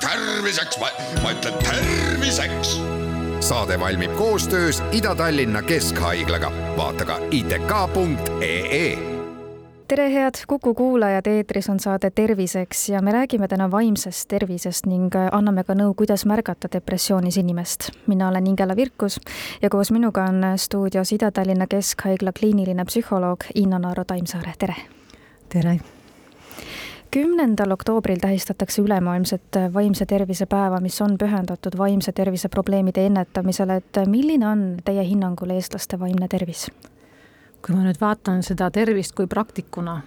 terviseks, ma ütlen terviseks. saade valmib koostöös Ida-Tallinna Keskhaiglaga, vaata ka itk.ee tere, head Kuku kuulajad, eetris on saade Terviseks ja me räägime täna vaimsest tervisest ning anname ka nõu, kuidas märgata depressioonis inimest. mina olen Ingela Virkus ja koos minuga on stuudios Ida-Tallinna Keskhaigla kliiniline psühholoog Inna-Naaro Taimsaare, tere! tere! Kümnendal oktoobril tähistatakse ülemaailmset vaimse tervise päeva, mis on pühendatud vaimse tervise probleemide ennetamisele, et milline on teie hinnangul eestlaste vaimne tervis? kui ma nüüd vaatan seda tervist kui praktikuna,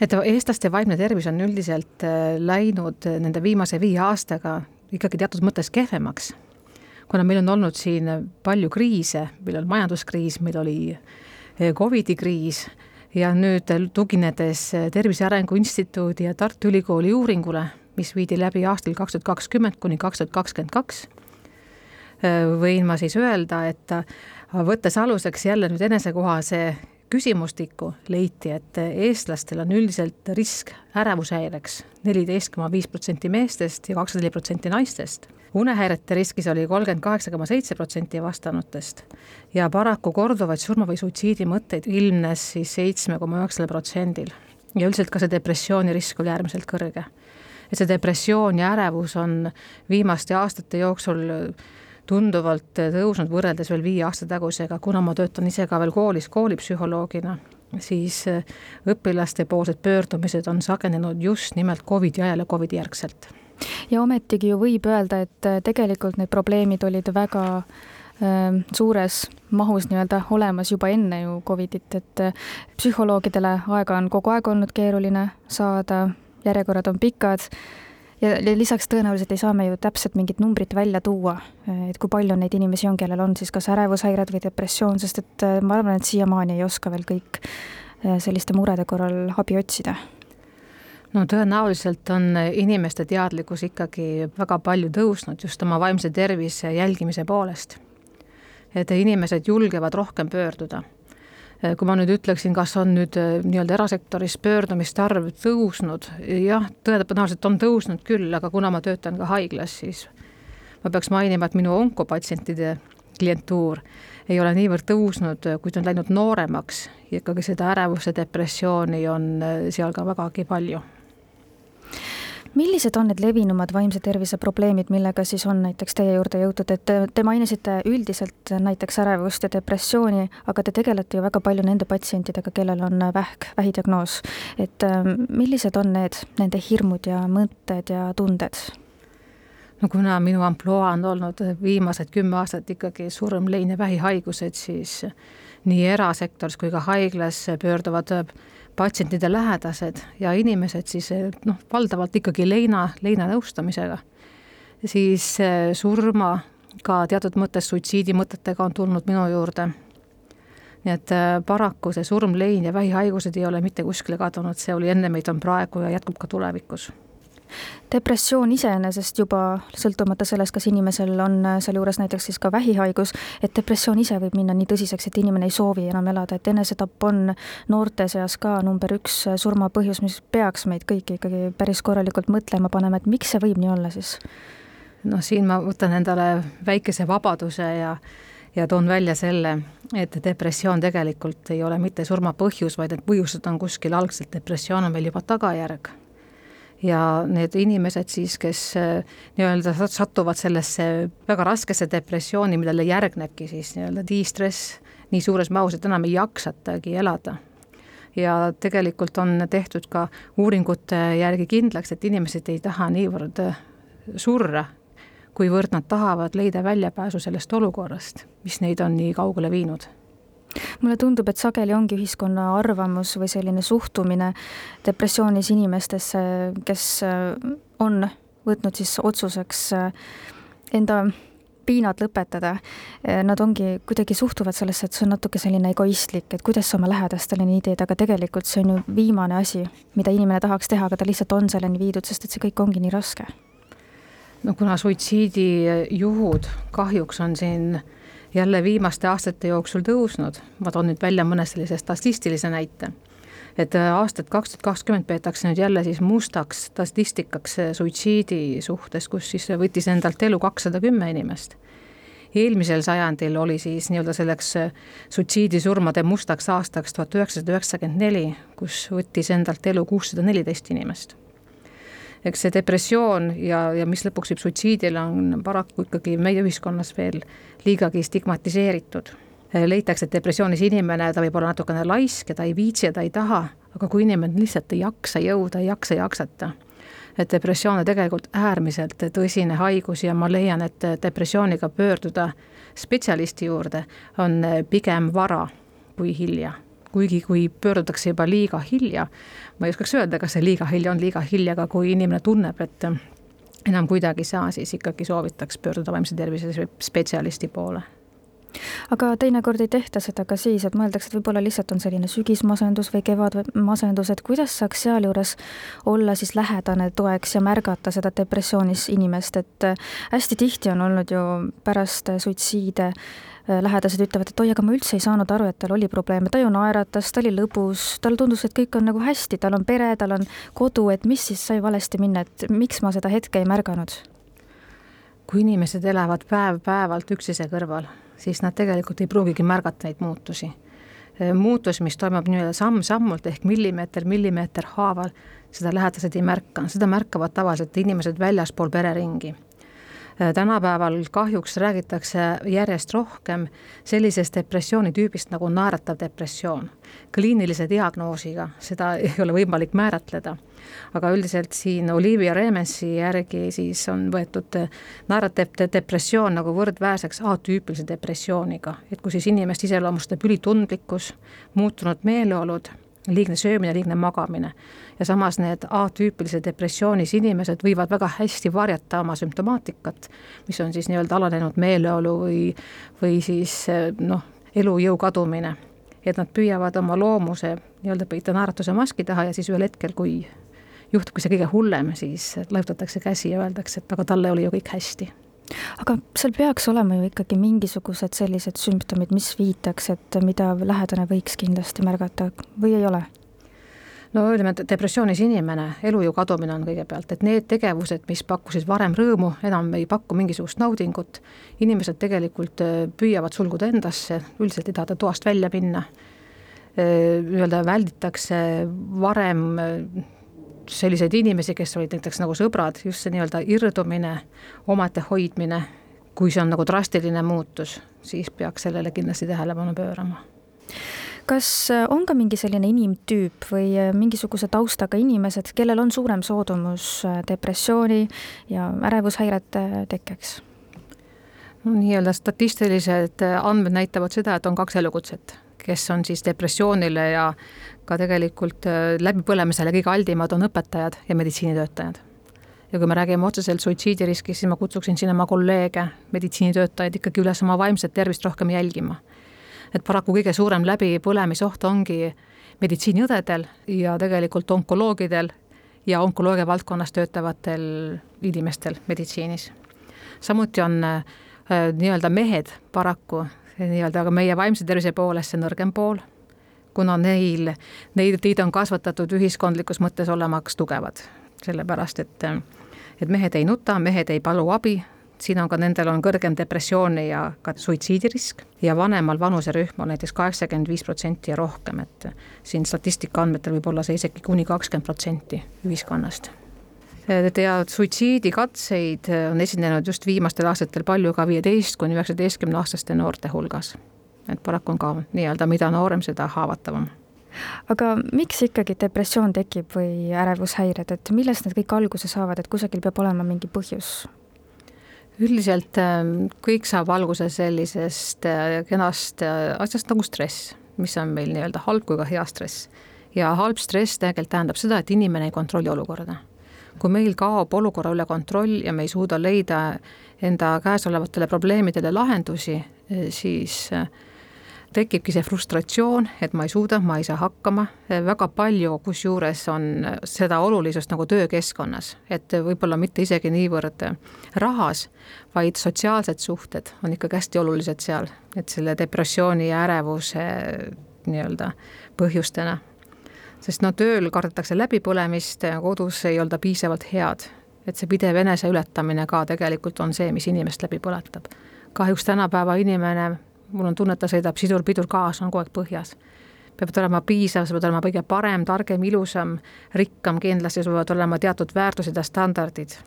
et eestlaste vaimne tervis on üldiselt äh, läinud nende viimase viie aastaga ikkagi teatud mõttes kehvemaks. kuna meil on olnud siin palju kriise, meil on majanduskriis, meil oli äh, Covidi kriis ja nüüd tuginedes Tervise Arengu Instituudi ja Tartu Ülikooli uuringule, mis viidi läbi aastal kaks tuhat kakskümmend kuni kaks tuhat kakskümmend kaks, võin ma siis öelda, et võttes aluseks jälle nüüd enesekohase küsimustikku, leiti, et eestlastel on üldiselt risk ärevushäireks neliteist koma viis protsenti meestest ja kakskümmend neli protsenti naistest unehäirete riskis oli kolmkümmend kaheksa koma seitse protsenti vastanutest ja paraku korduvaid surma või suitsiidi mõtteid ilmnes siis seitsme koma üheksale protsendil. ja üldiselt ka see depressiooni risk oli äärmiselt kõrge. et see depressioon ja ärevus on viimaste aastate jooksul tunduvalt tõusnud võrreldes veel viie aasta tagusega, kuna ma töötan ise ka veel koolis koolipsühholoogina, siis õpilaste poolsed pöördumised on sagenenud just nimelt Covidi ajal ja Covidi järgselt ja ometigi ju võib öelda, et äh, tegelikult need probleemid olid väga äh, suures mahus nii-öelda olemas juba enne ju Covidit, et äh, psühholoogidele aega on kogu aeg olnud keeruline saada, järjekorrad on pikad ja lisaks tõenäoliselt ei saa me ju täpselt mingit numbrit välja tuua, et kui palju neid inimesi on, kellel on siis kas ärevushäired või depressioon, sest et ma arvan, et siiamaani ei oska veel kõik selliste murede korral abi otsida no tõenäoliselt on inimeste teadlikkus ikkagi väga palju tõusnud just oma vaimse tervise jälgimise poolest. et inimesed julgevad rohkem pöörduda. kui ma nüüd ütleksin, kas on nüüd äh, nii-öelda erasektoris pöördumiste arv tõusnud, jah, tõenäoliselt on tõusnud küll, aga kuna ma töötan ka haiglas, siis ma peaks mainima, et minu onkopatsientide klientuur ei ole niivõrd tõusnud, kuid on läinud nooremaks ja ikkagi seda ärevuse, depressiooni on äh, seal ka vägagi palju millised on need levinumad vaimse tervise probleemid, millega siis on näiteks teie juurde jõutud, et te, te mainisite üldiselt näiteks ärevust ja depressiooni, aga te tegelete ju väga palju nende patsientidega, kellel on vähk, vähidiagnoos. et ähm, millised on need, nende hirmud ja mõtted ja tunded? no kuna minu ampluaa on olnud viimased kümme aastat ikkagi surm, lein ja vähihaigused, siis nii erasektoris kui ka haiglas pöörduvad patsientide lähedased ja inimesed siis noh, valdavalt ikkagi leina, leinanõustamisega, siis eh, surma ka teatud mõttes suitsiidimõtetega on tulnud minu juurde. nii et eh, paraku see surm, lein ja vähihaigused ei ole mitte kuskile kadunud, see oli enne meid, on praegu ja jätkub ka tulevikus depressioon iseenesest juba, sõltumata sellest, kas inimesel on sealjuures näiteks siis ka vähihaigus, et depressioon ise võib minna nii tõsiseks, et inimene ei soovi enam elada, et enesetapp on noorte seas ka number üks surmapõhjus, mis peaks meid kõiki ikkagi päris korralikult mõtlema panema, et miks see võib nii olla siis? noh, siin ma võtan endale väikese vabaduse ja ja toon välja selle, et depressioon tegelikult ei ole mitte surma põhjus, vaid need põhjused on kuskil algselt, depressioon on meil juba tagajärg ja need inimesed siis, kes äh, nii-öelda satuvad sellesse väga raskesse depressiooni, millele järgnebki siis nii-öelda distress nii suures mahus, et enam ei jaksatagi elada. ja tegelikult on tehtud ka uuringute järgi kindlaks, et inimesed ei taha niivõrd äh, surra, kuivõrd nad tahavad leida väljapääsu sellest olukorrast, mis neid on nii kaugele viinud mulle tundub, et sageli ongi ühiskonna arvamus või selline suhtumine depressioonis inimestesse, kes äh, on võtnud siis otsuseks äh, enda piinad lõpetada, äh, nad ongi, kuidagi suhtuvad sellesse, et see on natuke selline egoistlik, et kuidas sa oma lähedastele nii teed, aga tegelikult see on ju viimane asi, mida inimene tahaks teha, aga ta lihtsalt on selleni viidud, sest et see kõik ongi nii raske. no kuna suitsiidijuhud kahjuks on siin jälle viimaste aastate jooksul tõusnud, ma toon nüüd välja mõne sellise statistilise näite, et aastat kaks tuhat kakskümmend peetakse nüüd jälle siis mustaks statistikaks suitsiidi suhtes, kus siis võttis endalt elu kakssada kümme inimest. Eelmisel sajandil oli siis nii-öelda selleks suitsiidisurmade mustaks aastaks tuhat üheksasada üheksakümmend neli, kus võttis endalt elu kuussada neliteist inimest eks see depressioon ja, ja mis lõpuks viib suitsiidile, on paraku ikkagi meie ühiskonnas veel liigagi stigmatiseeritud. leitakse, et depressioonis inimene, ta võib olla natukene laisk ja ta ei viitsi ja ta ei taha, aga kui inimene lihtsalt ei jaksa jõuda, ei jaksa jaksata, et depressioon on tegelikult äärmiselt tõsine haigus ja ma leian, et depressiooniga pöörduda spetsialisti juurde on pigem vara kui hilja kuigi kui pöördutakse juba liiga hilja, ma ei oskaks öelda, kas see liiga hilja on liiga hilja, aga kui inimene tunneb, et enam kuidagi ei saa, siis ikkagi soovitaks pöörduda vaimse tervise spetsialisti poole aga teinekord ei tehta seda ka siis, et mõeldakse, et võib-olla lihtsalt on selline sügismasendus või kevadmasendus, et kuidas saaks sealjuures olla siis lähedane toeks ja märgata seda depressioonis inimest, et hästi tihti on olnud ju pärast suitsiide Äh, lähedased ütlevad, et oi, aga ma üldse ei saanud aru, et tal oli probleeme, ta ju naeratas, ta oli lõbus, talle tundus, et kõik on nagu hästi, tal on pere, tal on kodu, et mis siis sai valesti minna, et miks ma seda hetke ei märganud? kui inimesed elavad päev-päevalt üksteise kõrval, siis nad tegelikult ei pruugigi märgata neid muutusi. Muutus, mis toimub nii-öelda samm-sammult ehk millimeeter millimeeter haaval, seda lähedased ei märka, seda märkavad tavaliselt inimesed väljaspool pereringi tänapäeval kahjuks räägitakse järjest rohkem sellisest depressioonitüübist nagu naeratav depressioon. kliinilise diagnoosiga seda ei ole võimalik määratleda, aga üldiselt siin Olivia Remensi järgi siis on võetud naeratav depressioon nagu võrdväärseks atüüpilise depressiooniga, et kui siis inimest iseloomustab ülitundlikkus, muutunud meeleolud liigne söömine, liigne magamine. Ja samas need atüüpilise depressioonis inimesed võivad väga hästi varjata oma sümptomaatikat, mis on siis nii-öelda alanenud meeleolu või, või siis noh, elujõu kadumine. et nad püüavad oma loomuse nii-öelda peita naeratuse maski taha ja siis ühel hetkel, kui juhtubki see kõige hullem, siis laiutatakse käsi ja öeldakse, et aga talle oli ju kõik hästi aga seal peaks olema ju ikkagi mingisugused sellised sümptomid, mis viitaks, et mida lähedane võiks kindlasti märgata või ei ole? No ütleme, et depressioonis inimene, elujõu kadumine on kõigepealt, et need tegevused, mis pakkusid varem rõõmu, enam ei paku mingisugust naudingut, inimesed tegelikult äh, püüavad sulguda endasse, üldiselt ei taheta toast välja minna, äh, nii-öelda välditakse varem äh, selliseid inimesi, kes olid näiteks nagu sõbrad, just see nii-öelda irdumine, omaette hoidmine, kui see on nagu drastiline muutus, siis peaks sellele kindlasti tähelepanu pöörama kas äh, on ka mingi selline inimtüüp või äh, mingisuguse taustaga inimesed, kellel on suurem soodumus äh, depressiooni ja ärevushäirete tekkeks? nii-öelda statistilised andmed näitavad seda, et on kaks elukutset kes on siis depressioonile ja ka tegelikult läbipõlemisele kõige aldimad, on õpetajad ja meditsiinitöötajad. ja kui me räägime otseselt suitsiidiriskist, siis ma kutsuksin sinna oma kolleege, meditsiinitöötajaid ikkagi üles oma vaimset tervist rohkem jälgima. Et paraku kõige suurem läbipõlemisoht ongi meditsiiniõdedel ja tegelikult onkoloogidel ja onkoloogia valdkonnas töötavatel inimestel meditsiinis. samuti on äh, nii-öelda mehed paraku nii-öelda ka meie vaimse tervise poolest see nõrgem pool, kuna neil, neid, neid on kasvatatud ühiskondlikus mõttes olemaks tugevad, sellepärast et et mehed ei nuta, mehed ei palu abi, siin on ka, nendel on kõrgem depressiooni ja ka suitsiidirisk. Ja vanemal vanuserühm on näiteks kaheksakümmend viis protsenti ja rohkem, et siin statistika andmetel võib olla see isegi kuni kakskümmend protsenti ühiskonnast. Ja suitsiidikatseid on esinenud just viimastel aastatel palju ka viieteist kuni üheksateistkümne aastaste noorte hulgas. et paraku on ka nii-öelda, mida noorem, seda haavatavam. Aga miks ikkagi depressioon tekib või ärevushäired, et millest need kõik alguse saavad, et kusagil peab olema mingi põhjus? Üldiselt ähm, kõik saab alguse sellisest äh, kenast äh, asjast nagu stress, mis on meil nii-öelda halb kui ka hea stress. ja halb stress tegelikult tähendab seda, et inimene ei kontrolli olukorda kui meil kaob olukorra üle kontroll ja me ei suuda leida enda käesolevatele probleemidele lahendusi, eh, siis eh, tekibki see frustratsioon, et ma ei suuda, ma ei saa hakkama, väga palju kusjuures on seda olulisust nagu töökeskkonnas, et võib-olla mitte isegi niivõrd rahas, vaid sotsiaalsed suhted on ikkagi hästi olulised seal, et selle depressiooni ja ärevuse nii-öelda põhjustena sest no tööl kardetakse läbipõlemist, kodus ei olda piisavalt head. et see pidev eneseületamine ka tegelikult on see, mis inimest läbi põletab. kahjuks tänapäeva inimene, mul on tunne, et ta sõidab sidur-pidur kaasa, on kogu aeg põhjas peavad olema piisav, sa pead olema kõige parem, targem, ilusam, rikkam, kindlasti sul peavad olema teatud väärtused ja standardid.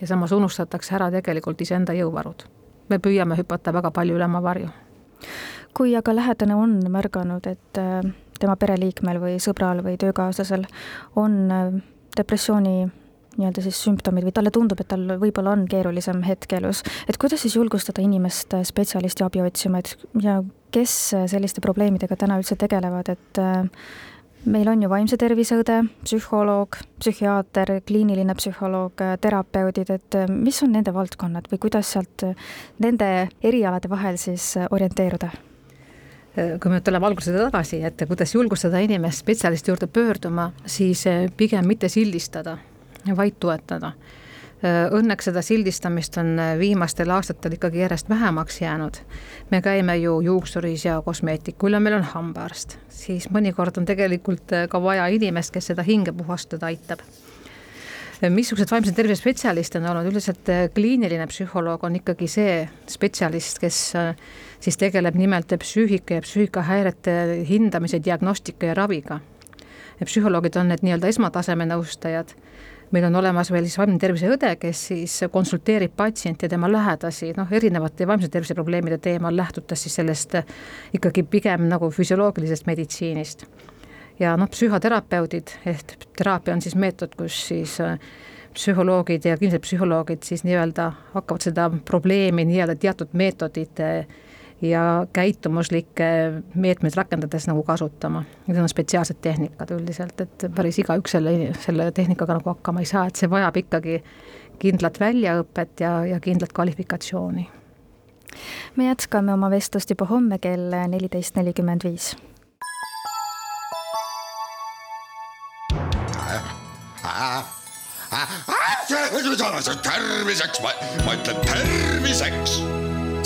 ja samas unustatakse ära tegelikult iseenda jõuvarud. me püüame hüpata väga palju üle oma varju. kui aga lähedane on märganud, et äh, tema pereliikmel või sõbral või töökaaslasel on äh, depressiooni nii-öelda siis sümptomid või talle tundub, et tal võib-olla on keerulisem hetk elus, et kuidas siis julgustada inimest äh, spetsialisti abi otsima, et ja kes selliste probleemidega täna üldse tegelevad, et äh, meil on ju vaimse tervise õde, psühholoog, psühhiaater, kliiniline psühholoog, äh, terapeudid, et äh, mis on nende valdkonnad või kuidas sealt nende erialade vahel siis orienteeruda? kui me tuleme alguse tagasi, et kuidas julgustada inimest spetsialisti juurde pöörduma, siis pigem mitte sildistada, vaid toetada. Äh, õnneks seda sildistamist on äh, viimastel aastatel ikkagi järjest vähemaks jäänud. me käime ju juuksuris ja kosmeetikul ja meil on hambaarst, siis mõnikord on tegelikult äh, ka vaja inimest, kes seda hinge puhastada aitab. Missugused vaimse tervise spetsialiste on olnud, üldiselt kliiniline psühholoog on ikkagi see spetsialist, kes siis tegeleb nimelt psüühika ja psüühikahäirete hindamise, diagnostika ja raviga. psühholoogid on need nii-öelda esmataseme nõustajad meil on olemas veel siis vaimne tervise õde, kes siis konsulteerib patsienti ja tema lähedasi, noh, erinevate vaimse tervise probleemide teemal, lähtudes siis sellest ikkagi pigem nagu füsioloogilisest meditsiinist. ja noh, psühhoterapeudid ehk teraapia on siis meetod, kus siis äh, psühholoogid ja kliinilised psühholoogid siis nii-öelda hakkavad seda probleemi nii-öelda teatud meetodite ja käitumuslikke meetmeid rakendades nagu kasutama. Need on spetsiaalsed tehnikad üldiselt, et päris igaüks selle, selle tehnikaga nagu hakkama ei saa, et see vajab ikkagi kindlat väljaõpet ja, ja kindlat kvalifikatsiooni. me jätkame oma vestlust juba homme kell neliteist nelikümmend viis. terviseks, ma ütlen terviseks